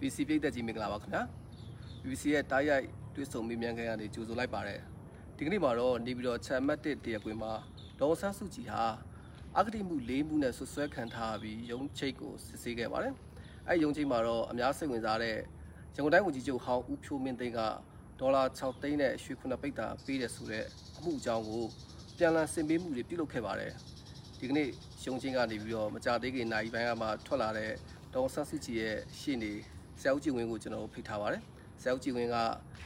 VC ပြည့်သက်ကြီးမင်္ဂလာပါခင်ဗျာ VC ရဲ့တားရိုက်တွေ့ဆုံမေးမြန်းခန်းကနေကြိုဆိုလိုက်ပါတယ်ဒီကနေ့မှာတော့နေပြီးတော့ချမ်မတ်တစ်တရကွင်မှာဒေါ်ဆန်းစုကြည်ဟာအဂတိမှု၄မှုနဲ့ဆွဆွဲခံထားပြီးရုံးချိတ်ကိုစစ်ဆေးခဲ့ပါတယ်အဲ့ရုံးချိတ်မှာတော့အများစိတ်ဝင်စားတဲ့ရန်ကုန်တိုင်းဝန်ကြီးချုပ်ဟောင်းဦးဖြိုးမင်းသိန်းကဒေါ်လာ6သိန်းနဲ့ရွှေခုနှစ်ပိတ်တာပေးတယ်ဆိုတဲ့အမှုအကြောင်းကိုပြန်လည်ဆင်ပေးမှုတွေပြုလုပ်ခဲ့ပါတယ်ဒီကနေ့ရုံချင်းကနေပြီးတော့မကြသေးခင်နိုင်ပိုင်းကမှထွက်လာတဲ့ဒေါ်ဆန်းစုကြည်ရဲ့ရှေ့နေ ဆရာဦးကြည်ဝင်းကိုကျွန်တော်တို့ဖိတ်ထားပါတယ်ဆရာဦးကြည်ဝင်းက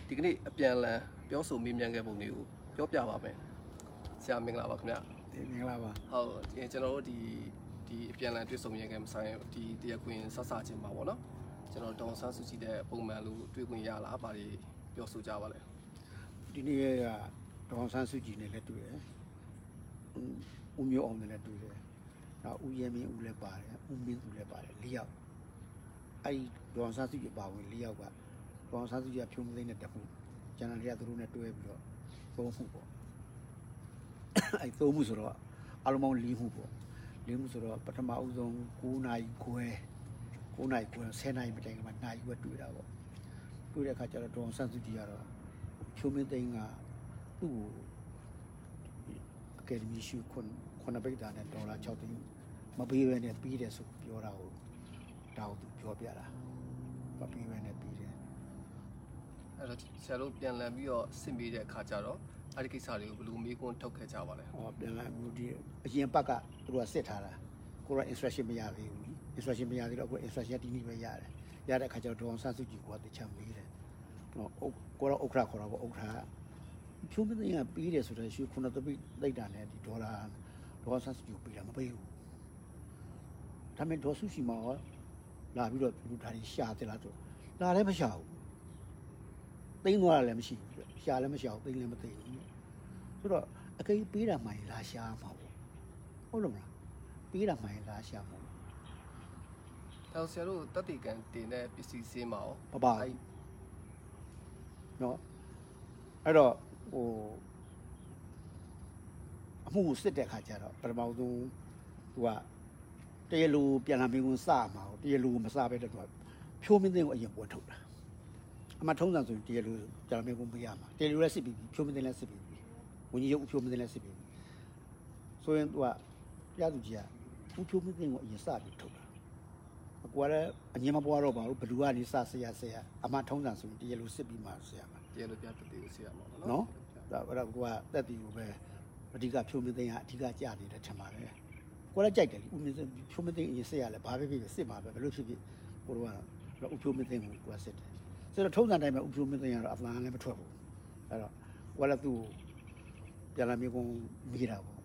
ဒီကနေ့အပြန်အလှန်ပြောဆိုမေးမြန်းခဲ့ပုံတွေကိုပြောပြပါမယ်ဆရာမင်္ဂလာပါခင်ဗျဒီမင်္ဂလာပါဟုတ်ဒီကျွန်တော်တို့ဒီဒီအပြန်အလှန်တွေ့ဆုံရခဲ့မဆိုင်ဒီတရားခွင်ဆက်ဆချင်းပါဗောနော်ကျွန်တော်ဒေါ်ဆန်းစုကြည်တဲ့ပုံမှန်လို့တွေ့ခွင့်ရလားဘာတွေပြောဆိုကြပါလဲဒီနေ့ကဒေါအောင်ဆန်းစုကြည်နဲ့လည်းတွေ့တယ်ဦးဦးမျိုးအောင်နဲ့လည်းတွေ့တယ်နောက်ဦးရဲမင်းဦးလည်းပါတယ်ဦးမင်းသူလည်းပါတယ်၄ယောက်အဲ့ဒီ ဒေါအောင်ဆန်းစုကြည်ပါဝင်၄ယောက်ကဒေါအောင်ဆန်းစုကြည်ကဖြုံးမသိတဲ့တခုကျန်တဲ့သူတို့နဲ့တွေ့ပြီးတော့သုံးမှုပေါ့အဲ့သုံးမှုဆိုတော့အလုံးပေါင်း၄မှုပေါ့၄မှုဆိုတော့ပထမအဦးဆုံး9နာရီခွဲ9နာရီခွဲ10နာရီမတိုင်ခင်မှာနာရီခွဲတွေ့တာပေါ့တွေ့တဲ့အခါကျတော့ဒေါအောင်ဆန်းစုကြည်ကတော့ဖြိုးမင်းသိန်းကသူ့ကိုအကယ်ဒမီရှုခွန်ခွန်ပိတ်တာနဲ့ဒေါ်လာ6သိန်းမပေးဘဲနဲ့ပြီးတယ်ဆိုပြောတာကိုတောက်သူပြောပြတာ မပေးဘဲနဲ့ပြီးတယ်အဲ့တော့ဆရာတို့ပြန်လည်ပြီးတော့ဆင်ပေးတဲ့အခါကျတော့အဲ့ဒီကိစ္စတွေကိုဘယ်လိုမေးခွန်းထုတ်ခဲ့ကြပါလဲဟောပြန်လာမျိုးဒီအရင်ပတ်ကသူတို့ကစစ်ထားတာကိုက instruction မရသေးဘူး instruction မရသေးတော့ကို instruction ဒီနေ့ပဲရတယ်ရတဲ့အခါကျတော့ဒေါအောင်ဆန်းစုကြည်ကတချမ်းမေးတယ်နော်ကိုတော့ဥက္ခရာခေါ်တာပေါ့ဥက္ခရာဖြိုးမသိန်းကပြီးတယ်ဆိုတော့ရွှေခုနတပိသိတ်တာနဲ့ဒီဒေါ်လာဒေါအောင်ဆန်းစုကြည်ကိုပေးတာမပေးဘူးဒါပေမဲ့ဒေါ်စုရှိမှာရော လာပြီးတော့လူဒါတွေရှာတယ်လားဆိုလာလည်းမရှာဘူးတိမ့်သွားတာလည်းမရှိဘူးရှာလည်းမရှာဘူးတိမ့်လည်းမတိမ့်ဘူးဆိုတော့အကိပေးတာမှရင်လာရှာမှာပေါ့ဟုတ်လို့မလားပေးတာမှရင်လာရှာမှာတောင်ဆရာတို့တတိကံတင်တဲ့ပစ္စည်းစင်းမှာရောပပအဲ့နော်အဲ့တော့ဟိုအမှုစစ်တဲ့ခါကျတော့ပထမဆုံးသူက တရလူပြန်လာမင်းကိုစမှာတရလူမစပဲတော့သူကဖြိုးမင်းသိန်းကိုအရင်ပွဲထုတ်တာအမှထုံးစံဆိုရင်တရလူပြန်လာမင်းကိုမရမှာတရလူလည်းစစ်ပြီးပြီဖြိုးမင်းသိန်းလည်းစစ်ပြီးပြီဝင်ကြီးရုပ်ဖြိုးမင်းသိန်းလည်းစစ်ပြီးပြီဆိုရင်သူကတရားသူကြီးကဦးဖြိုးမင်းသိန်းကိုအရင်စပြီးထုတ်တာအကွာလည်းအငင်းမပွားတော့ပါဘူးဘလူကနေစဆရာဆရာအမထုံးစံဆိုရင်တရလူစစ်ပြီးမှဆရာပါတရားလိုပြတက်တီကိုဆရာမှာပေါ့နော်နော်ဒါအဲ့တော့ကိုကတက်တီကိုပဲအဓိကဖြိုးမသိန်းကအဓိကကြာနေတယ်ထင်ပါတယ် ကိုလည်းကြိုက်တယ်လေဦးမင်းသိန်းဖြိုးမသိန်းအရင်စစ်ရလဲဘာပဲဖြစ်ဖြစ်စစ်မှာပဲဘယ်လိုဖြစ်ဖြစ်ကိုတို့ကတော့ဦးဖြိုးမသိန်းကိုကိုကစစ်တယ်ဆိုတော့ထုံးစံတိုင်းပဲဦးဖြိုးမသိန်းကတော့အမှန်လည်းမထွက်ဘူးအဲ့တော့ကိုလည်းသူ့ကိုပြန်လာမြေကုန်မိတာပေါ့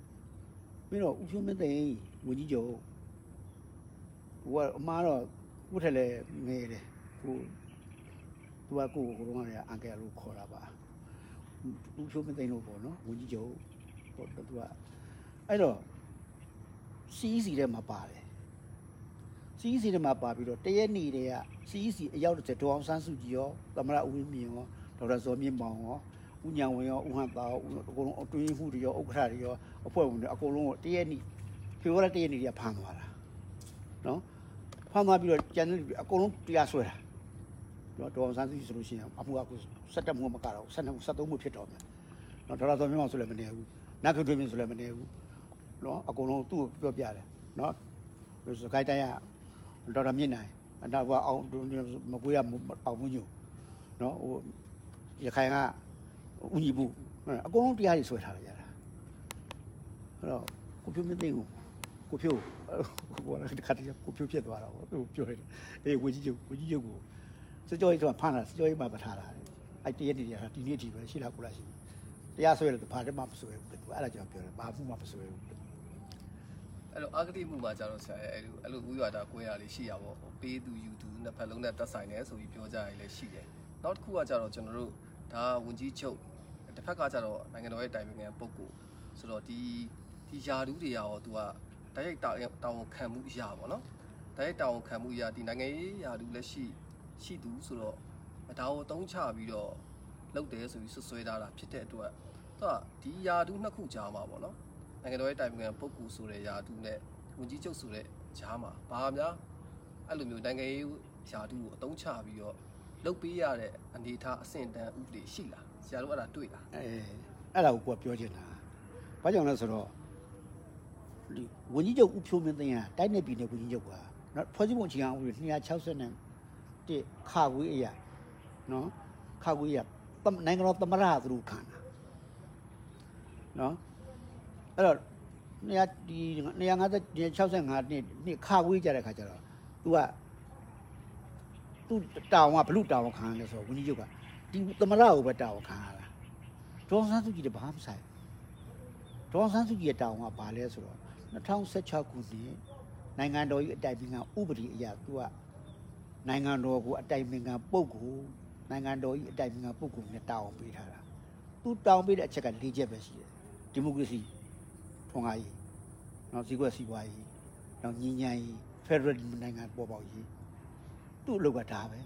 ပြီးတော့ဦးဖြိုးမသိန်းဝင်ကြီးကျော်ကိုကအမားတော့ကိုထက်လည်းငယ်တယ်ကိုသူကကိုကိုကတော့လည်းအန်ကယ်လို့ခေါ်တာပါဦးဖြိုးမသိန်းလို့ပေါ့နော်ဝန်ကြီးချုပ်ပေါ့သူကအဲ့တော့ စီးစီထဲမှာပါတယ်စီးစီထဲမှာပါပြီးတော့တရက်နေတည်းကစီးစီအရောက်တဲ့ဒေါအောင်ဆန်းစုကြည်ရောသမရဦးဝင်းမြင့်ရောဒေါက်တာဇော်မြင့်မောင်ရောဦးညံဝင်ရောဦးဟန်သားရောအကုန်လုံးအတွင်းမှုတွေရောဥက္ကဋ္ဌတွေရောအဖွဲ့ဝင်တွေအကုန်လုံးကိုတရက်နေဖေဖော်ဝါရီတရက်နေတည်းကဖမ်းသွားတာနော်ဖမ်းသွားပြီးတော့ကျန်တဲ့လူတွေအကုန်လုံးတရားစွဲတာနော်ဒေါအောင်ဆန်းစုကြည်ဆိုလို့ရှိရင်အမှုကအခု17မှုမကတော့17မှု73မှုဖြစ်တော့မယ်နော်ဒေါက်တာသောမြင့်မောင်ဆိုလည်းမနေဘူးနတ်ခုထွေးမြင့်ဆိုလည်းမနေဘူး နော်အကုန်လုံးသူ့ကိုပြောပြတယ်နော်စကိုင်းတိုင်းကဒေါက်တာမြင့်နိုင်အနောက်ဘအောင်မကွေးရအောင်မှုညိုနော်ဟိုရခိုင်ကဦးညီဘူးအကုန်လုံးတရားတွေဆွဲထားလိုက်ရတာအဲ့တော့ကိုဖြိုးမသိဘူးကိုဖြိုးကိုကတခါတည်းကိုဖြိုးဖြစ်သွားတာပေါ့သူပြောတယ်အေးဝကြီးချုပ်ဝကြီးချုပ်ကိုစကြောကြီးကဖမ်းတာစကြောကြီးမှပထားတာအဲ့တရက်တည်းကဒီနေ့ဒီပဲရှိလားကိုလားရှိတရားဆွဲတယ်ဘာတည်းမှမဆွဲဘူးသူအဲ့ဒါကြောင့်ပြောတယ်ဘာမှမဆွဲဘူး အဲ့လိုအဂတိမှုမှာကျတော့ဆရာရဲ့အဲ့လိုအဲ့လိုဥရွာတာကွဲရလေးရှိရပါဘောပေးသူယူသူနှစ်ဖက်လုံးနဲ့တက်ဆိုင်တယ်ဆိုပြီးပြောကြရလည်းရှိတယ်နောက်တစ်ခုကကျတော့ကျွန်တော်တို့ဒါဝန်ကြီးချုပ်တစ်ဖက်ကကျတော့နိုင်ငံတော်ရဲ့တိုင်ပင်ခံပုဂ္ဂိုလ်ဆိုတော့ဒီဒီယာဒူးတွေရောသူကတိုက်ရိုက်တာတာဝန်ခံမှုအရာပေါ့နော်တိုက်ရိုက်တာဝန်ခံမှုအရာဒီနိုင်ငံရေးယာဒူးလည်းရှိရှိသူဆိုတော့ဒါကိုတုံးချပြီးတော့လုပ်တယ်ဆိုပြီးဆွဆွဲထားတာဖြစ်တဲ့အတွက်သူကဒီယာဒူးနှစ်ခုကြားမှာပေါ့နော် နိုင်ငံတော်ရဲ့တိုင်ပင်ခံပုဂ္ဂိုလ်ဆိုတဲ့ယာတူနဲ့ဝန်ကြီးချုပ်ဆိုတဲ့ဂျားမှာဘာများအဲ့လိုမျိုးနိုင်ငံရေးယာတူကိုအတုံးချပြီးတော့လုတ်ပေးရတဲ့အနေအထားအဆင့်တန်းဥပဒေရှိလားဆရာတို့အဲ့ဒါတွေ့လားအဲအဲ့ဒါကိုကိုကပြောချင်တာဘာကြောင့်လဲဆိုတော့ဒီဝန်ကြီးချုပ်ဦးဖြိုးမင်းသိန်းကတိုက်နယ်ပြည်နယ်ဝန်ကြီးချုပ်ကနော်ဖွဲ့စည်းပုံအခြေခံဥပဒေ260နဲ့တိခါဝေးအရာနော်ခါဝေးအရာတမနိုင်ငံတော်သမ္မတသူတို့ခံတာနော် အဲ့တော့နေရာဒီ250 65နှစ်နှစ်ခါဝေးကြတဲ့ခါကျတော့ तू ကသူတောင်ကဘလူတောင်ခံတယ်ဆိုတော့ဝန်ကြီးချုပ်ကဒီသမ္မတကိုပဲတောင်ခံရတာဒေါ်အောင်ဆန်းစုကြည်တဘာမှမဆိုင်ဒေါ်အောင်ဆန်းစုကြည်ရဲ့တောင်းကဘာလဲဆိုတော့2016ခုနှစ်နိုင်ငံတော်ကြီးအတိုင်ပင်ခံဥပဒေအရသူကနိုင်ငံတော်ကိုအတိုင်ပင်ခံပုဂ္ဂိုလ်နိုင်ငံတော်ကြီးအတိုင်ပင်ခံပုဂ္ဂိုလ်နဲ့တောင်းပေးထားတာသူတောင်းပေးတဲ့အချက်က၄ချက်ပဲရှိတယ်ဒီမိုကရေစီ ထွန်းကားရေးနောက်စီးပွားစီးပွားရေးနောက်ညီညာရေးဖက်ဒရယ်နိုင်ငံပေါ်ပေါက်ရေးသူ့အလုပ်ကဒါပဲ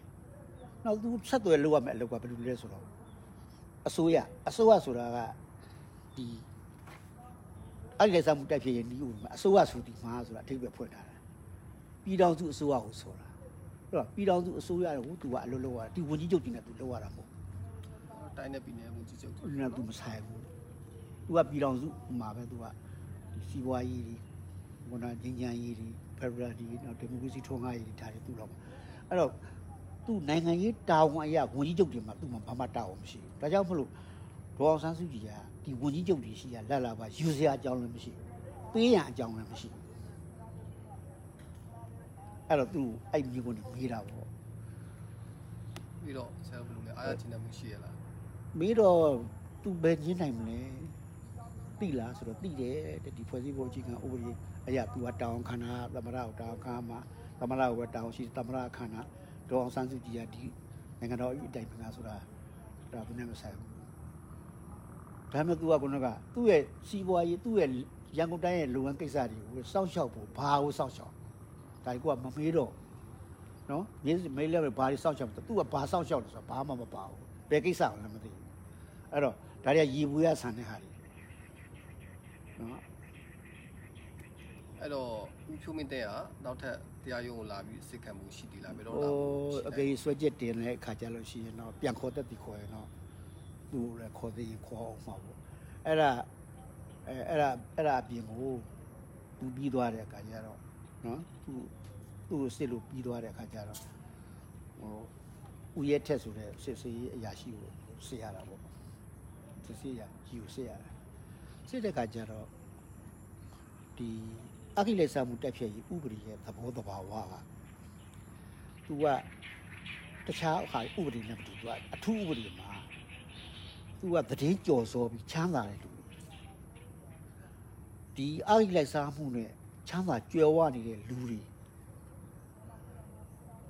နောက်သူဆက်သွယ်လုပ်ရမယ့်အလုပ်ကဘယ်လိုလဲဆိုတော့အစိုးရအစိုးရဆိုတာကဒီအဲ့ဒီလက်ဆောင်မှုတက်ဖြစ်ရင်ဒီဥပမာအစိုးရဆိုဒီမှာဆိုတာအထိပ္ပယ်ဖွင့်ထားတာပြည်တော်စုအစိုးရကိုဆိုတာအဲ့တော့ပြည်တော်စုအစိုးရကိုသူကအလုပ်လုပ်ရတာဒီဝန်ကြီးချုပ်ကြီးနဲ့သူလုပ်ရတာမဟုတ်တိုင်းနဲ့ပြည်နယ်မှုကြီးချုပ်ဘူးသူကသူမဆိုင်ဘူးသူကပြည်တော်စုမှာပဲသူကဒီ စီးပွားရေးတွေဘုနာငင်းချမ်းရေးတွေဖက်ဒရယ်တွေနောက်ဒီမိုကရေစီထွန်းကားရေးတွေဒါတွေသူ့တော့အဲ့တော့သူနိုင်ငံရေးတာဝန်အရာဝန်ကြီးချုပ်တွေမှာသူ့မှာဘာမှတာဝန်မရှိဘူးဒါကြောင့်မလို့ဒေါ်အောင်ဆန်းစုကြည်ကဒီဝန်ကြီးချုပ်တွေရှိရလက်လာပါယူစရာအကြောင်းလည်းမရှိဘူးပေးရန်အကြောင်းလည်းမရှိဘူးအဲ့တော့သူအဲ့မြေကုန်နေမေးတာပေါ့ပြီးတော့ဆရာတို့ဘယ်လိုလဲအားရချင်တဲ့မှုရှိရလားမေးတော့သူဘယ်ညင်းနိုင်မလဲ သိလားဆိုတော့သိတယ်တဲ့ဒီဖွဲ့စည်းပုံအခြေခံဥပဒေအရာသူကတောင်းခန္ဓာသမရကိုတောင်းခါမှာသမရကိုပဲတောင်းရှိသမရခန္ဓာဒေါ်အောင်ဆန်းစုကြည်ကဒီနိုင်ငံတော်အတိုင်ပင်ကဆိုတာဒါဘယ်နဲ့မဆိုင်ဘူးဒါပေမဲ့ तू ကခုနကသူ့ရဲ့စီးပွားရေးသူ့ရဲ့ရန်ကုန်တိုင်းရဲ့လုပ်ငန်းကိစ္စတွေကိုစောင့်ရှောက်ဖို့ဘာကိုစောင့်ရှောက်ဒါကြီးကမမေးတော့နော်မင်းမေးလဲဘာတွေစောင့်ရှောက်လဲ तू ကဘာစောင့်ရှောက်လဲဆိုတော့ဘာမှမပါဘူးဘယ်ကိစ္စကိုလည်းမသိဘူးအဲ့တော့ဒါတွေကရည်ဘူးရဆန်တဲ့ဟာတွေ နော်အဲ့တော့ဦးဖြိုးမင်းတဲ့ကနောက်ထပ်တရားရုံးကိုလာပြီးစစ်ခံမှုရှိသေးလားဘယ်တော့ဟိုလာဖို့ရှိအလဲကေဆွဲချက်တင်တဲ့အခါကျလို့ရှိရင်တော့ပြန်ခေါ်တတ်ပြီးခေါ်ရင်တော့သူ့လည်းခေါ်သေးရင်ခေါ်အောင်မှာပေါ့အဲ့ဒါအဲအဲ့ဒါအဲ့ဒါအပြင်ကိုသူပြီးသွားတဲ့အခါကျတော့နော်သူသူ့ကိုစစ်လို့ပြီးသွားတဲ့အခါကျတော့ဟိုဦးရဲထက်ဆိုတဲ့စစ်စေးအရာရှိကိုစစ်ရတာပေါ့စစ်စေးရကြီးကိုစစ်ရတာ စစ်တဲ့အခါကျတော့ဒီအခိလေစာမှုတက်ဖြည့်ရေးဥပဒေရဲ့သဘောတဘာဝကသူကတခြားအခါဥပဒေနဲ့မတူသူကအထူးဥပဒေမှာသူကသတင်းကြော်စောပြီးချမ်းသာတယ်လူဒီအာရိလိုက်စားမှုနဲ့ချမ်းသာကြွယ်ဝနေတဲ့လူတွေ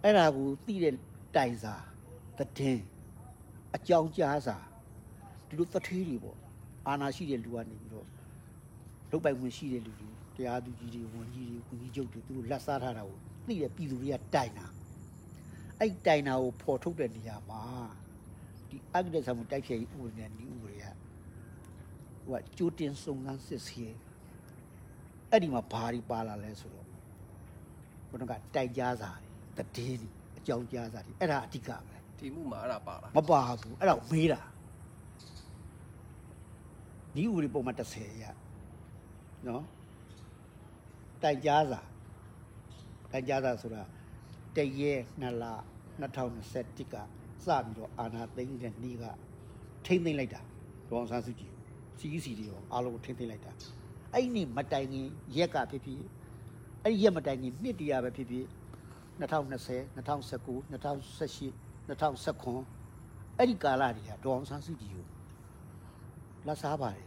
အဲ့ဒါကိုသိတဲ့တိုင်စာသတင်းအကြောင်းကြားစာဒီလိုသထေးတွေပေါ့ အာနာရှိတဲ့လူကနေပြီးတော့လုတ်ပိုင်ဝင်ရှိတဲ့လူတွေတရားသူကြီးတွေဝန်ကြီးတွေဝန်ကြီးချုပ်တွေသူတို့လက်စားထားတာကိုသိတဲ့ပြည်သူတွေကတိုင်တာအဲ့တိုင်နာကိုဖော်ထုတ်တဲ့နေရာမှာဒီအဂတိဆံမှုတိုက်ဖြည့်ရေးဥပဒေနဲ့ဒီဥပဒေကဟိုကကြိုတင်စုံစမ်းစစ်ဆေးအဲ့ဒီမှာဘာတွေပါလာလဲဆိုတော့ဘုန်းကတိုင်ကြားစာတွေတည်င်းတွေအကြောင်းကြားစာတွေအဲ့ဒါအဓိကပဲဒီမှုမှာအဲ့ဒါပါလားမပါဘူးအဲ့ဒါကိုမေးတာ ဒီဥပဒေပုံမှန်30ရနော်တိုင်ကြားစာတိုင်ကြားစာဆိုတာတရဲနှစ်လ2021ကစပြီးတော့အာနာသိမ့်တဲ့နေ့ကထိမ့်သိမ့်လိုက်တာဒေါအောင်ဆန်းစုကြည် CEC တွေရောအားလုံးကိုထိမ့်သိမ့်လိုက်တာအဲ့ဒီနေ့မတိုင်ခင်ရက်ကဖြစ်ဖြစ်အဲ့ဒီရက်မတိုင်ခင်နှစ်တရာပဲဖြစ်ဖြစ်2020 2019 2018 2019အဲ့ဒီကာလတွေကဒေါအောင်ဆန်းစုကြည်ကိုလက်စားပါတယ်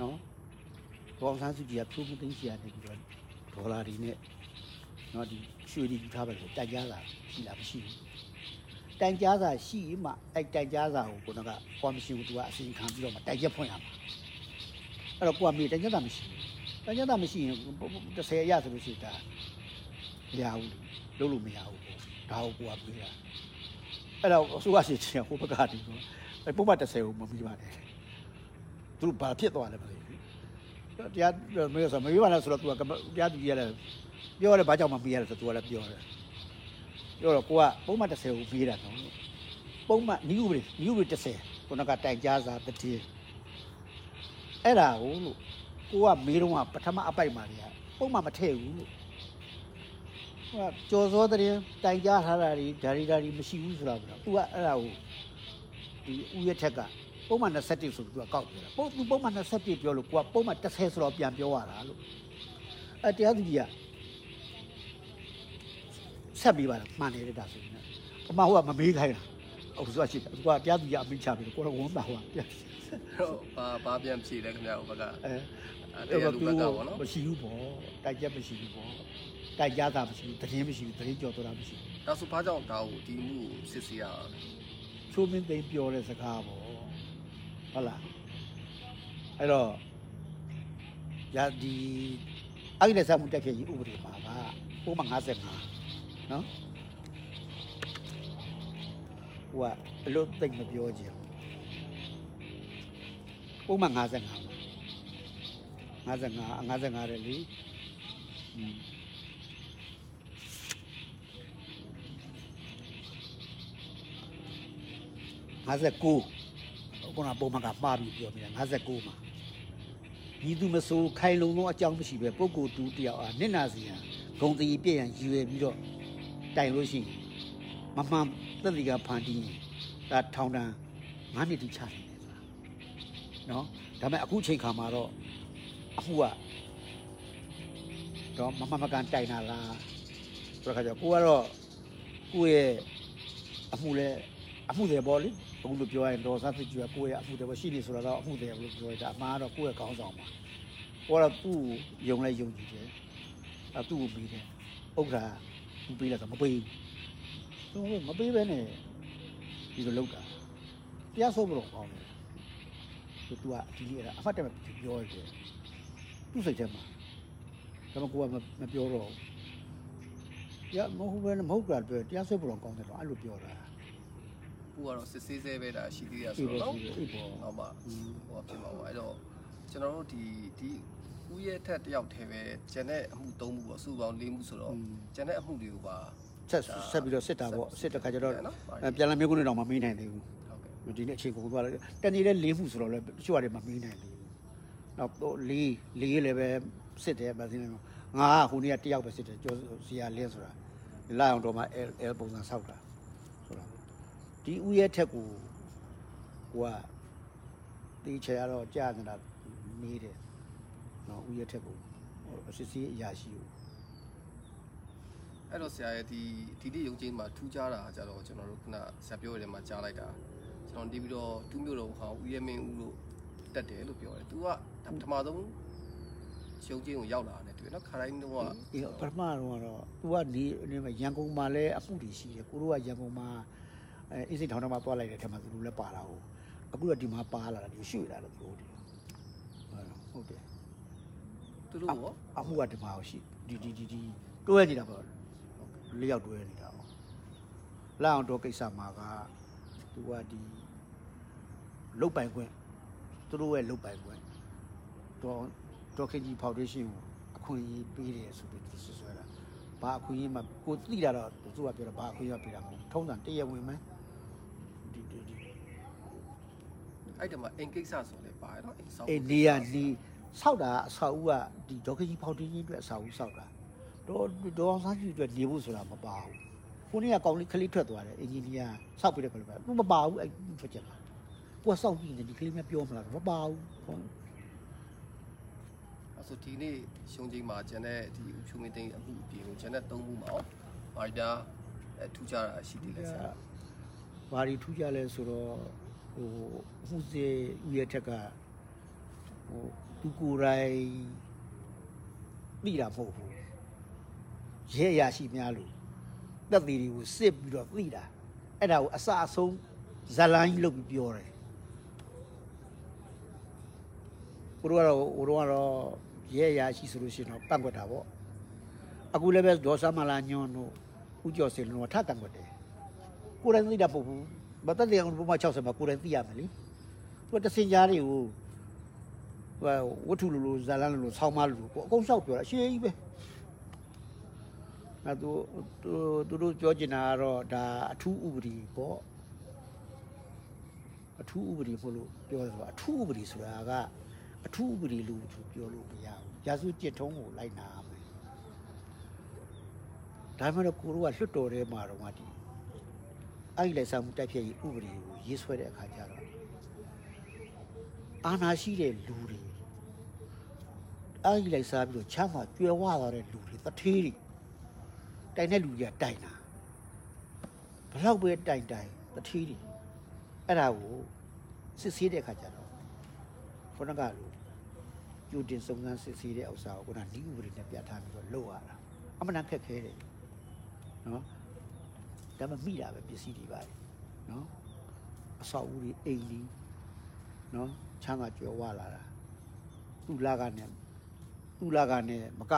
နော်ဒေါအောင်ဆန်းစုကြည်ကဖြိုးမသိမ်းစီရတယ်ပြီးတော့ဒေါ်လာတွေနဲ့နော်ဒီရွှေတွေယူထားပါလို့တိုင်ကြားစာရှိလားမရှိဘူးတိုင်ကြားစာရှိရင်မှအဲ့တိုင်ကြားစာကိုကိုကကော်မရှင်ကသူကအစီအခံပြီးတော့မှတိုင်ချက်ဖွင့်ရမှာအဲ့တော့ကိုကမေးတိုင်ချက်စာမရှိဘူးတိုင်ချက်စာမရှိရင်30အရဆိုလို့ရှိရင်ဒါမရဘူးလို့လို့မရဘူးပေါ့ဒါကိုကိုကပြေးတာအဲ့တော့အစိုးရစီချင်ဟိုဘက်ကတည်းကအဲ့ပုံမှန်30ကိုမပြီးပါနဲ့ သူတို့ဘာဖြစ်သွားလဲမသိဘူးတရားမေးဆိုမပြီးပါနဲ့ဆိုတော့ तू ကတရားသူကြီးရတယ်ပြောရတယ်ဘာကြောင့်မပြီးရလဲဆို तू ကလည်းပြောတယ်ပြောတော့ကိုကပုံမှန်30ကိုပေးတာနော်ပုံမှန်နီးဥပဒေနီးဥပဒေ30ခုနကတိုင်ကြားစာတတိအဲ့ဒါကိုလို့ကိုကမေးတော့ကပထမအပိုက်မှာလေပုံမှန်မထည့်ဘူးလို့ဟိုကကြော်စောတဲ့တိုင်ကြားထားတာဒီဒါရီဒါရီမရှိဘူးဆိုတာကတော့သူကအဲ့ဒါကိုဒီဥယျာထက်က ပုံမှန်27ဆိုပြီးသူကကောက်ပြောတာပုံသူပုံမှန်27ပြောလို့ကိုကပုံမှန်30ဆိုတော့ပြန်ပြောရတာလို့အဲတရားသူကြီးကဆက်ပြီးပါလားမှန်တယ်ဒါဆိုရင်အမဟိုကမမေးခိုင်းတာအခုဆိုရှိတယ်သူကတရားသူကြီးအမိချပြီးကိုတော့ဝန်တာဟိုကပြန်တော့ဘာဘာပြန်ဖြေလဲခင်ဗျာဟိုဘက်ကအဲအဲ့ဒါလူဘက်ကပေါ့နော်မရှိဘူးပေါ့တိုက်ချက်မရှိဘူးပေါ့တိုက်ကြတာမရှိဘူးတရင်မရှိဘူးတရင်ကြော်တော့တာမရှိဘူးဒါဆိုဘာကြောင့်ဒါကိုဒီမှုကိုစစ်ဆေးရအောင်လဲချိုးမင်းသိမ်းပြောတဲ့စကားပေါ့ ဟုတ်လားအဲ့တော့ယာဒီအဲ့ဒီလက်ဆက်မှုတက်ခဲ့ကြီးဥပဒေမှာကပုံမှန်55နော်ဟိုကအလို့သိမ့်မပြောကြဘူးပုံမှန်55မှာ55 55တဲ့လေอืม59 ခုနကပုံမှန်ကမှားပြီးပြောနေတာ59မှာညီသူမဆိုးခိုင်လုံသောအကြောင်းမရှိပဲပုဂ္ဂိုလ်တူတယောက်အားနစ်နာစီရန်ဂုံတီပြည့်ရန်ရည်ရွယ်ပြီးတော့တိုင်လို့ရှိရင်မမှန်သက်တိကဖန်တီးရင်ဒါထောင်တန်း9နှစ်တိချတယ်ဆိုတာနော်ဒါပေမဲ့အခုချိန်ခါမှာတော့အမှုကတော့မမှန်မကန်တိုင်တာလားဆိုတော့ခါကျတော့ကိုကတော့ကိုယ့်ရဲ့အမှုလဲအမှုတွေပေါ့လေ အခုလိုပြောရရင်တော့စားစစ်ကြည့်ရကိုယ့်ရဲ့အမှုတွေပေါ့ရှိနေဆိုတော့အမှုတွေလို့ပြောရတာအမှားတော့ကိုယ့်ရဲ့ကောင်းဆောင်ပါကိုကတော့သူ့ယုံလဲယုံကြည်တယ်အဲသူ့ကိုပြီးတယ်ဥက္ကရာသူပြီးလိုက်တော့မပေးဘူးသူမပေးဘဲနဲ့ဒီလိုလောက်တာတရားဆုံးမလို့ကောင်းတယ်သူကဒီနေ့အဲ့ဒါအဖတ်တယ်ပြောရတယ်သူ့စိတ်ထဲမှာဒါမှကိုကမပြောတော့ရမဟုတ်ဘဲမဟုတ်ကြပြောတရားစွဲဖို့တော့ကောင်းတယ်တော့အဲ့လိုပြောတာ ပူကတော့စစ်ဆေးဆဲပဲဒါရှိသေးရဒီဆိုလိုတော့ရှိနော်တယ်ဒီပေါ်ဟုတ်ပါဟိုဖြစ်ပါပါအဲ့တော့ကျွန်တော်တို့ဒီဒီဦးရဲ့ထက်တယောက်တည်းပဲကျန်တဲ့အမှု၃မှုပေါ့စုပေါင်း၄မှုဆိုတော့ကျန်တဲ့အမှုတွေကိုပါဆက်ဆက်ပြီးတော့စစ်တာပေါ့စစ်တဲ့ခါကျတော့နော်အဲပြန်လာမျိုးကုန်းတော့မမေးနိုင်သေးဘူးဟုတ်ကဲ့ဒီနေ့အခြေကုန်သွားတယ်တနေ့လေးလေးမှုဆိုတော့လည်းတချို့ကလည်းမမေးနိုင်သေးဘူးနောက်တော့လေးလေးလည်းပဲစစ်တယ်မသိနိုင်ဘူးငါကဟိုနေ့ကတယောက်ပဲစစ်တယ်ကျော်စီယာလင်းဆိုတာလာအောင်တော့မှအဲအဲပုံစံဆောက်တာဆိုတော့ ဒီဥရဲ့ထက်ကိုဟိုကတီးချေရတော့ကြာနေတာမေးတယ်နော်ဥရဲ့ထက်ကိုဟိုအစစ်စီးအရာရှိကိုအဲ့တော့ဆရာရဲ့ဒီဒီနေ့ရုံချင်းမှာထူးခြားတာကြတော့ကျွန်တော်တို့ခုနဆရာပြောရတဲ့မှာကြားလိုက်တာကျွန်တော်ဒီပြီးတော့တူးမျိုးတော်ဟောင်းဦးရဲမင်းဦးတို့တက်တယ်လို့ပြောတယ်။ तू ကပထမဆုံးရုံချင်းကိုရောက်လာတယ်တွေ့နော်ခါတိုင်းတော့ကအေးပထမတော့ကတော့သူကနေနေမှာရန်ကုန်မှာလည်းအမှုတွေရှိတယ်ကိုတို့ကရန်ကုန်မှာ အဲအင်းစိတ်ထောင်ထဲမှာသွားလိုက်တဲ့ထက်မှာသူတို့လည်းပါလာဟုတ်အခုတော့ဒီမှာပါလာတာဒီရွှေ့လာလို့ပြောတယ်ဟုတ်တယ်သူတို့ရောအမှုကဒီမှာရှိဒီဒီဒီဒီတွဲနေတာပေါ့လေးယောက်တွဲနေတာပေါ့လာအောင်တော့ကိစ္စမှာကသူကဒီလုတ်ပိုင်ခွင့်သူတို့ရဲ့လုတ်ပိုင်ခွင့်တော့ဒေါခင်ကြီးဖောင်ဒေးရှင်းကိုအခွင့်အရေးပေးတယ်ဆိုပြီးသူဆွဆွဲတာ ဘာအခွင့်အရေးမှကိုသိတာတော့သူကပြောတော့ဘာအခွင့်အရေးပေးတာမဟုတ်ထုံးစံတရဝင်မယ်ဒီဒီဒီအဲ့တမှာအင်ကိစ္စဆိုလဲပါတယ်နော်အိမ်ဆောင်အေးနေရနေဆောက်တာအဆောက်အဦကဒီဒေါခင်ကြီးဖောင်ဒေးရှင်းအတွက်အဆောက်အဦဆောက်တာတော့ဒေါအောင်ဆန်းကြီးအတွက်နေဖို့ဆိုတာမပါဘူးကိုနေ့ကကောင်းလေးခလေးထွက်သွားတယ်အင်ဂျင်နီယာဆောက်ပြီးတဲ့ခလေးပဲမပါဘူးအဲ့ထွက်ချက်လာကိုကစောင့်ကြည့်နေဒီကလေးမပြောမလားမပါဘူးဟုတ်အဲ့ ဆိုဒီနေ့ရုံချင်းမှာကျန်တဲ့ဒီဦးဖြူမင်းသိန်းအမှုအပြင်ကိုကျန်တဲ့၃မှုမှာရောဘာပြအဲထူးခြားတာရှိသေးလဲဆရာဘာတွေထူးကြလဲဆိုတော့ဟိုအမှုစေဥရဲ့ထက်ကဟိုသူကိုယ်တိုင်ပြီးတာမဟုတ်ဘူးရဲရရှိများလို့တက်သေးတွေကိုစစ်ပြီးတော့ပြီးတာအဲ့ဒါကိုအစအဆုံးဇလန်းကြီးလုပ်ပြီးပြောတယ်ကိုတို့ကတော့ဟိုတို့ကတော့ ရဲရရှိဆိုလို့ရှိရင်တော့ပန့်ကွက်တာပေါ့အခုလည်းပဲဒေါ်ဆာမလာညွန်းတို့ဥကျော်စင်တို့ကထပ်တန့်ကွက်တယ်ကိုယ်တိုင်သိတာမဟုတ်ဘူးမတက်တဲ့အောင်ဘုမ60မှာကိုယ်တိုင်သိရမယ်လေသူကတစင်ကြားတွေကိုဟိုဝတ္ထုလိုလိုဇာလန်းလိုလိုဆောင်းမလိုလိုကိုအကုန်လျှောက်ပြောတာအရှိကြီးပဲငါသူသူသူတို့ပြောချင်တာကတော့ဒါအထူးဥပဒေပေါ့အထူးဥပဒေဖို့လို့ပြောတယ်ဆိုတော့အထူးဥပဒေဆိုတာက အထူးဥပဒေလို့သူပြောလို့မရဘူးရာစုကျင့်ထုံးကိုလိုက်နာရမယ်ဒါမှမဟုတ်ကိုတို့ကလွတ်တော်ထဲမှာတော့ငါဒီအဲ့ဒီလက်ဆောင်မှုတိုက်ဖြတ်ရေးဥပဒေကိုရေးဆွဲတဲ့အခါကျတော့အာဏာရှိတဲ့လူတွေအဲ့ဒီလိုက်စားပြီးတော့ချမ်းသာကြွယ်ဝသွားတဲ့လူတွေတထေးတွေတိုင်တဲ့လူကြီးကတိုင်တာဘလောက်ပဲတိုင်တိုင်တထီးတွေအဲ့ဒါကိုစစ်ဆေးတဲ့အခါကျတော့ခုနကလို ကျူတင်စုံစမ်းစစ်ဆေးတဲ့ဥစ္စာကိုခုနနီးဥပဒေနဲ့ပြဋ္ဌာန်းပြီးတော့လုပ်ရတာအမှန်တန်ခက်ခဲတယ်နော်ဒါမှမိတာပဲပစ္စည်းတွေပါနော်အဆောက်အဦတွေအိမ်ကြီးနော်ချမ်းသာကြွယ်ဝလာတာသူ့လာကနဲ့သူ့လာကနဲ့မက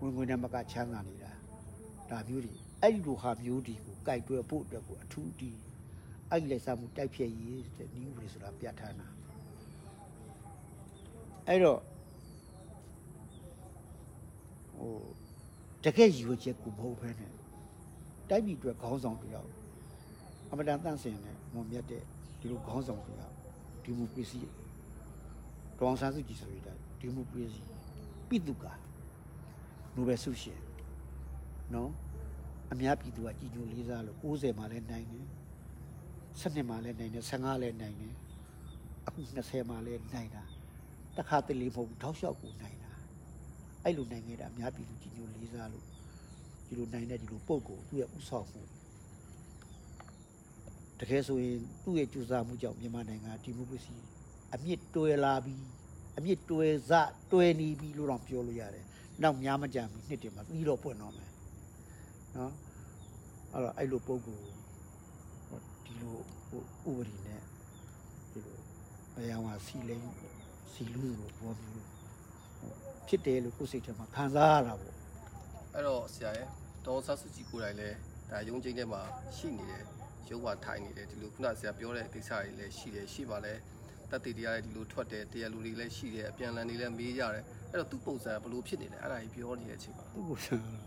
ဝင်ဝင်နဲ့မကချမ်းသာနေတာဒါမျိုးတွေအဲ့ဒီလိုဟာမျိုးတွေကိုကြိုက်တွယ်ဖို့အတွက်ကိုအထူးဒီအဲ့ဒီလက်စားမှုတိုက်ဖြတ်ရေးတဲ့နည်းဥပဒေဆိုတာပြဋ္ဌာန်းတာ အဲ့တော့ဟိုတကယ်ရည်ရွယ်ချက်ကိုမဟုတ်ဘဲနဲ့တိုက်ပြည်အတွက်ခေါင်းဆောင်တစ်ယောက်အမတန်တန့်စင်နဲ့မွန်မြတ်တဲ့ဒီလိုခေါင်းဆောင်တစ်ယောက်ဒီမိုကရေစီတောင်ဆန်းစုကြည်ဆိုရတဲ့ဒီမိုကရေစီပြည်သူကနိုဘယ်ဆုရှင်နော်အများပြည်သူကကြည်ညိုလေးစားလို့60မှာလည်းနိုင်တယ်7မှာလည်းနိုင်တယ်15လည်းနိုင်တယ်အခု20မှာလည်းနိုင်တာ တခါတလေမဟုတ်ဘူးထောက်လျှောက်ကိုနိုင်တာအဲ့လိုနိုင်ခဲ့တာအများပြည်သူကြည်ညိုလေးစားလို့ဒီလိုနိုင်တဲ့ဒီလိုပုံကိုသူ့ရဲ့ဥဆောင်မှုတကယ်ဆိုရင်သူ့ရဲ့ကြိုးစားမှုကြောင့်မြန်မာနိုင်ငံဒီမိုကရေစီအမြင့်တွယ်လာပြီးအမြင့်တွယ်စတွယ်နေပြီလို့တော့ပြောလို့ရတယ်နောက်များမကြဘူးနှစ်တည်းမှာပြီးတော့ပွင့်တော့မယ်နော်အဲ့တော့အဲ့လိုပုံကူဟိုဒီလိုဟိုဥပဒေနဲ့ဒီလိုဘယ်အောင်စီလိန် စီလူလိုပေါ်ပြီးဟိုဖြစ်တယ်လို့ကိုယ်စိတ်ထဲမှာခံစားရတာပေါ့အဲ့တော့ဆရာရဲ့ဒေါ်ဆတ်စုကြည်ကိုယ်တိုင်လည်းဒါရုံချင်းထဲမှာရှိနေတယ်ရုပ်ဝထိုင်နေတယ်ဒီလိုခုနဆရာပြောတဲ့ကိစ္စတွေလည်းရှိတယ်ရှိပါလဲတက်တည်တရားတွေဒီလိုထွက်တယ်တရားလူတွေလည်းရှိတယ်အပြန်အလှန်တွေလည်းမေးရတယ်အဲ့တော့သူ့ပုံစံဘယ်လိုဖြစ်နေလဲအဲ့ဒါကြီးပြောနေတဲ့အချိန်မှာသူ့ကိုဆန်တော့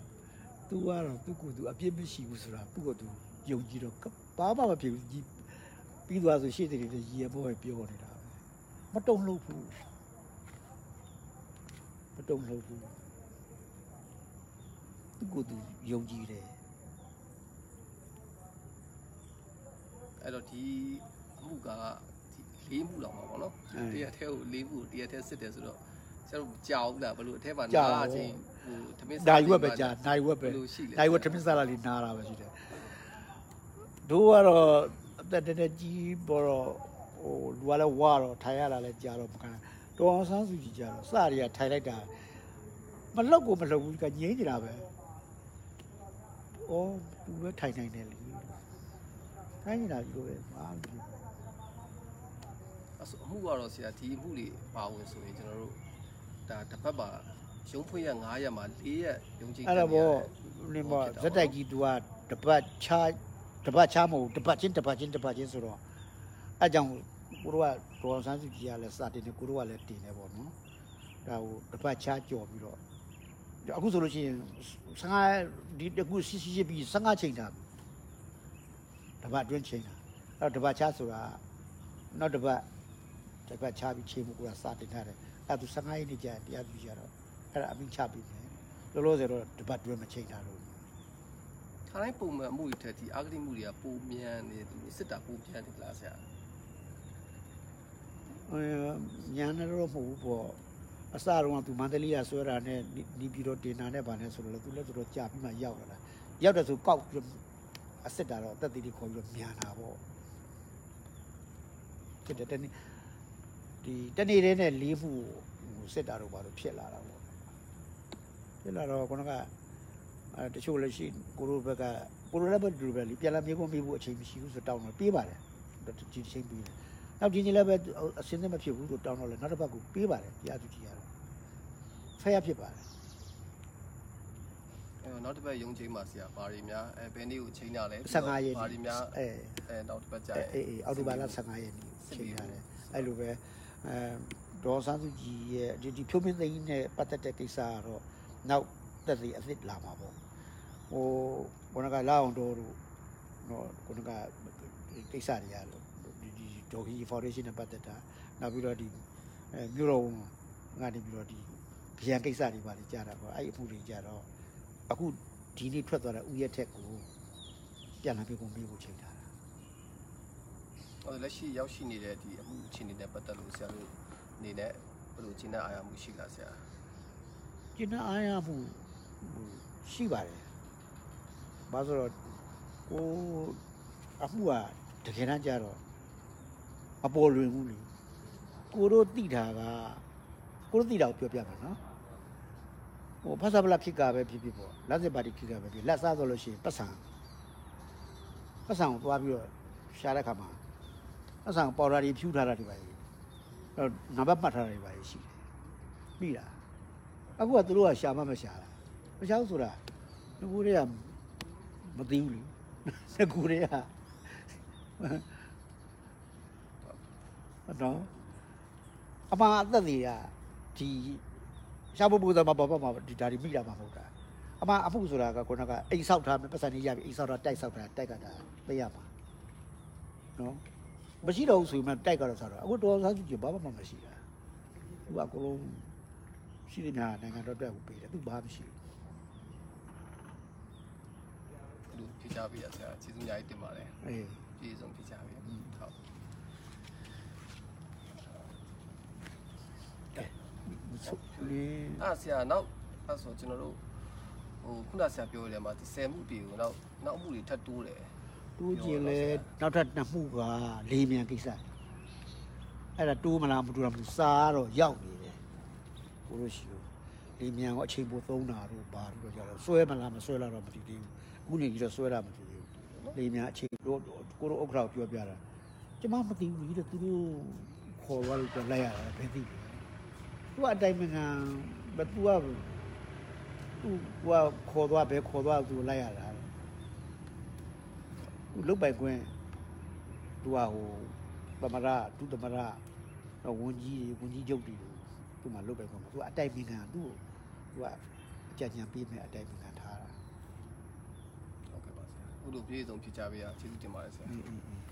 သူကတော့သူ့ကိုယ်သူအပြစ်မရှိဘူးဆိုတာသူ့ကိုယ်သူယုံကြည်တော့ဘာမှမဖြစ်ဘူးကြီးပြီးသွားဆိုရှေ့တည်းတွေရေဘောပဲပြောနေတာပဲ မတုံ့လို့ဘူးမတုံ့လို့ဘူးသူ့ကိုယ်သူယုံကြည်တယ်အဲ့တော့ဒီအမှုကဒီလေးမှုတော့မှာပေါ့နော်တရားထဲကိုလေးမှုတရားထဲစစ်တယ်ဆိုတော့ဆရာတို့ကြောက်လားဘယ်လိုအထဲမှာနားချင်းဟိုသမင်းနိုင်ဝက်ပဲကြာနိုင်ဝက်ပဲဘယ်လိုရှိလဲနိုင်ဝက်သမင်းစားလာလေးနားတာပဲရှိတယ်တို့ကတော့အသက်တည်းတည်းကြီးပေါ်တော့ ဟိုလူကလည်းဝါတော့ထိုင်ရတာလည်းကြာတော့မခံတော်အောင်ဆန်းစုကြည်ကြာတော့စရီကထိုင်လိုက်တာမလောက်ကိုမလောက်ဘူးကငြင်းနေတာပဲဩသူပဲထိုင်နိုင်တယ်လေထိုင်နေတာဒီလိုပဲဘာလို့အဆိုအမှုကတော့ဆရာဒီအမှုတွေပါဝင်ဆိုရင်ကျွန်တော်တို့ဒါတစ်ပတ်ပါရုံးဖွင့်ရ9ရက်မှာ4ရက်ရုံးချင်းအဲ့ဒါပေါ့နေမဇက်တိုက်ကြီးသူကတပတ်ချာတပတ်ချာမဟုတ်တပတ်ချင်းတပတ်ချင်းတပတ်ချင်းဆိုတော့အဲ့ကြောင့် ကိုတို့ကဒေါ်ဆန်းစုကြည်ကလည်းစတင်တယ်ကိုတို့ကလည်းတင်တယ်ပေါ့နော်ဒါဟိုတပတ်ချာကြော်ပြီးတော့အခုဆိုလို့ရှိရင်15ဒီတကူစီစီပြီး15ချိန်တာတပတ်အတွင်းချိန်တာအဲ့တော့တပတ်ချာဆိုတာနောက်တပတ်တပတ်ချာပြီးချိန်မှုကစတင်ထားတယ်အဲ့ဒါသူ15ရက်နေကြာတရားသူကြတော့အဲ့ဒါအမိချပြီးမယ်လောလောဆယ်တော့တပတ်တွဲမချိန်တာလို့ထိုင်းပုံမှန်အမှုတွေထက်ဒီအာဂတိမှုတွေကပိုမြန်နေသူစစ်တာပိုမြန်နေလားဆရာအဲ ညာနေတော့မဟုတ်ဘူးပေါ့အစတော့ကသူမန္တလေးကဆွဲတာနဲ့နေပြီးတော့တင်တာနဲ့ဗာနဲ့ဆိုတော့သူလည်းတော်တော်ကြာပြီးမှရောက်လာတာရောက်တယ်ဆိုကောက်ပြီးအစစ်တာတော့အသက်သေးလေးခေါ်ပြီးတော့မြန်တာပေါ့ဖြစ်တယ်တနေ့ဒီတနေ့တည်းနဲ့လေးမှုဟိုစစ်တာတော့ဘာလို့ဖြစ်လာတာပေါ့ဖြစ်လာတော့ခုနကအဲတချို့လည်းရှိကိုလိုဘက်ကကိုလိုလည်းပဲဒီလိုပဲလीပြန်လာမြေကုန်ပြီးဖို့အချိန်မရှိဘူးဆိုတောင်းတော့ပြေးပါတယ်ဒီချိန်ပြီးတယ် နောက်ဒီနေ့လည်းပဲအစင်းသမမဖြစ်ဘူးလို့တောင်းတော့လဲနောက်တစ်ပတ်ကိုပေးပါတယ်တရားသူကြီးရတော့ဖျက်ရဖြစ်ပါတယ်အဲတော့နောက်တစ်ပတ်ရုံးချင်းမှာဆရာဘာတွေများအဲဘယ်နေ့ကိုချိန်တာလဲ15ရက်ဘာတွေများအဲအဲနောက်တစ်ပတ်ကြာအေးအေးအောက်တိုဘာလ15ရက်နေ့ချိန်ရတယ်အဲ့လိုပဲအဲဒေါ်ဆန်းစုကြည်ရဲ့ဒီဒီဖြိုးမင်းသိန်းနဲ့ပတ်သက်တဲ့ကိစ္စကတော့နောက်သက်သေအသစ်လာမှာပေါ့ဟိုဘုန်းကလာအောင်တော်တို့နော်ခုနကကိစ္စတွေရလို့ ဒီဒီဒေါ်ဂီဖော်ဒေးရှင်းနဲ့ပတ်သက်တာနောက်ပြီးတော့ဒီအဲမြို့တော်ကနေပြီးတော့ဒီဗျံကိစ္စတွေပါလေကြားတာပေါ့အဲ့ဒီအမှုတွေကြားတော့အခုဒီနေ့ထွက်သွားတဲ့ဥရက်ထက်ကိုပြန်လာပြီးကိုမေးဖို့ချိန်ထားတာဟိုလက်ရှိရောက်ရှိနေတဲ့ဒီအမှုအခြေအနေနဲ့ပတ်သက်လို့ဆရာတို့အနေနဲ့ဘယ်လိုကျင်းတဲ့အာရမှုရှိလားဆရာကျင်းအားရမှုဟိုရှိပါတယ်ဘာလို့ဆိုတော့ကိုအမှုကတကယ်တမ်းကျတော့ အပေါ်လွင်မှုလေကိုတို့တိတာကကိုတို့တိတာကိုပြောပြမယ်နော်ဟိုဖတ်စာပလာဖြစ်ကပဲဖြစ်ဖြစ်ပေါ့လက်စစ်ပါတီဖြစ်ကပဲဖြစ်လက်စားဆိုလို့ရှိရင်ပတ်ဆံပတ်ဆံကိုသွားပြီးတော့ရှားတဲ့ခါမှာပတ်ဆံပေါ်ရာတွေဖြူထားတာတွေပါလေတော့နံပါတ်မှတ်ထားတာတွေပါလေရှိတယ်ပြီးလားအခုကသူတို့ကရှာမမရှာတာမရှာဘူးဆိုတာငကူတွေကမသိဘူးလေငကူတွေက နော်အမှန်အသက်တွေကဒီရှာဖို့ပူဇော်မှာပေါ့ပေါ့မှာဒီဒါဒီမိတာမှာမဟုတ်တာအမှန်အမှုဆိုတာကခုနကအိမ်ဆောက်ထားမယ်ပတ်စံနေရပြီအိမ်ဆောက်တာတိုက်ဆောက်တာတိုက်ကတာသိရမှာနော်မရှိတော့ဘူးဆိုရင်တိုက်ကတော့ဆောက်တော့အခုတော်စားကြည့်ဘာမှမရှိတာသူကအကုန်လုံးရှိတယ်များနိုင်ငံတော်အတွက်ကိုပေးတယ်သူဘာမှမရှိဘူးဘယ်လိုဖြေချပေးရဆရာကျေးဇူးအများကြီးတင်ပါတယ်အေးပြည်စုံဖြေချပေးဟုတ် လေအဲ့ဆရာနောက်အဲ့ဆိုကျွန်တော်တို့ဟိုခုနဆရာပြောရတဲ့မှာဒီဆယ်မှုတွေကိုနောက်နောက်အမှုတွေထပ်တိုးတယ်တိုးကျင်လဲနောက်ထပ်နှစ်မှုကလေးမြန်ကိစ္စအဲ့ဒါတိုးမလားမတိုးလားမသိဘူးစားတော့ရောက်နေတယ်ကိုလို့ရှိလို့လေးမြန်ကိုအချိန်ပိုသုံးတာတို့ဘာတို့ကြတော့ဆွဲမလားမဆွဲလားတော့မသိသေးဘူးအခုနေကြီးတော့ဆွဲတာမသိသေးဘူးလေးမြန်အချိန်တို့ကိုတို့ဥက္ကဋ္ဌပြောပြတာကျမမသိဘူးကြီးတော့သူတို့ခေါ်သွားလို့တော့လိုက်ရတာဘယ်သိလဲ သူကအတိုင်းမခံဘသူကသူကခေါ်သွားပဲခေါ်သွားသူလိုက်ရတာသူလုတ်ပိုင်ခွင့်သူကဟိုသမရသူသမရတော့ဝန်ကြီးတွေဝန်ကြီးချုပ်တွေသူမှလုတ်ပိုင်ခွင့်သူကအတိုင်းမခံသူ့သူကအကြံဉာဏ်ပေးမယ်အတိုင်းမခံထားတာဟုတ်ကဲ့ပါဆရာအခုလိုပြည်စုံဖြေချပေးရကျေးဇူးတင်ပါတယ်ဆရာအင်းအင်းအင်း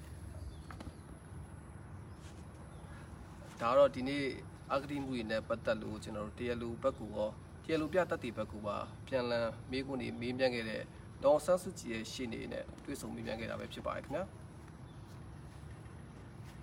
ဒါကတော့ဒီနေ့ အဂတိမှုတွေနဲ့ပတ်သက်လို့ကျွန်တော်တို့တရားလူဘက်ကူရောတရားလူပြတတ်တဲ့ဘက်ကူပါပြန်လည်မေးခွန်းတွေမေးမြန်းခဲ့တဲ့ဒေါ်ဆန်းစုကြည်ရဲ့ရှေ့နေနဲ့တွေ့ဆုံမေးမြန်းခဲ့တာပဲဖြစ်ပါတယ်ခင်ဗျာ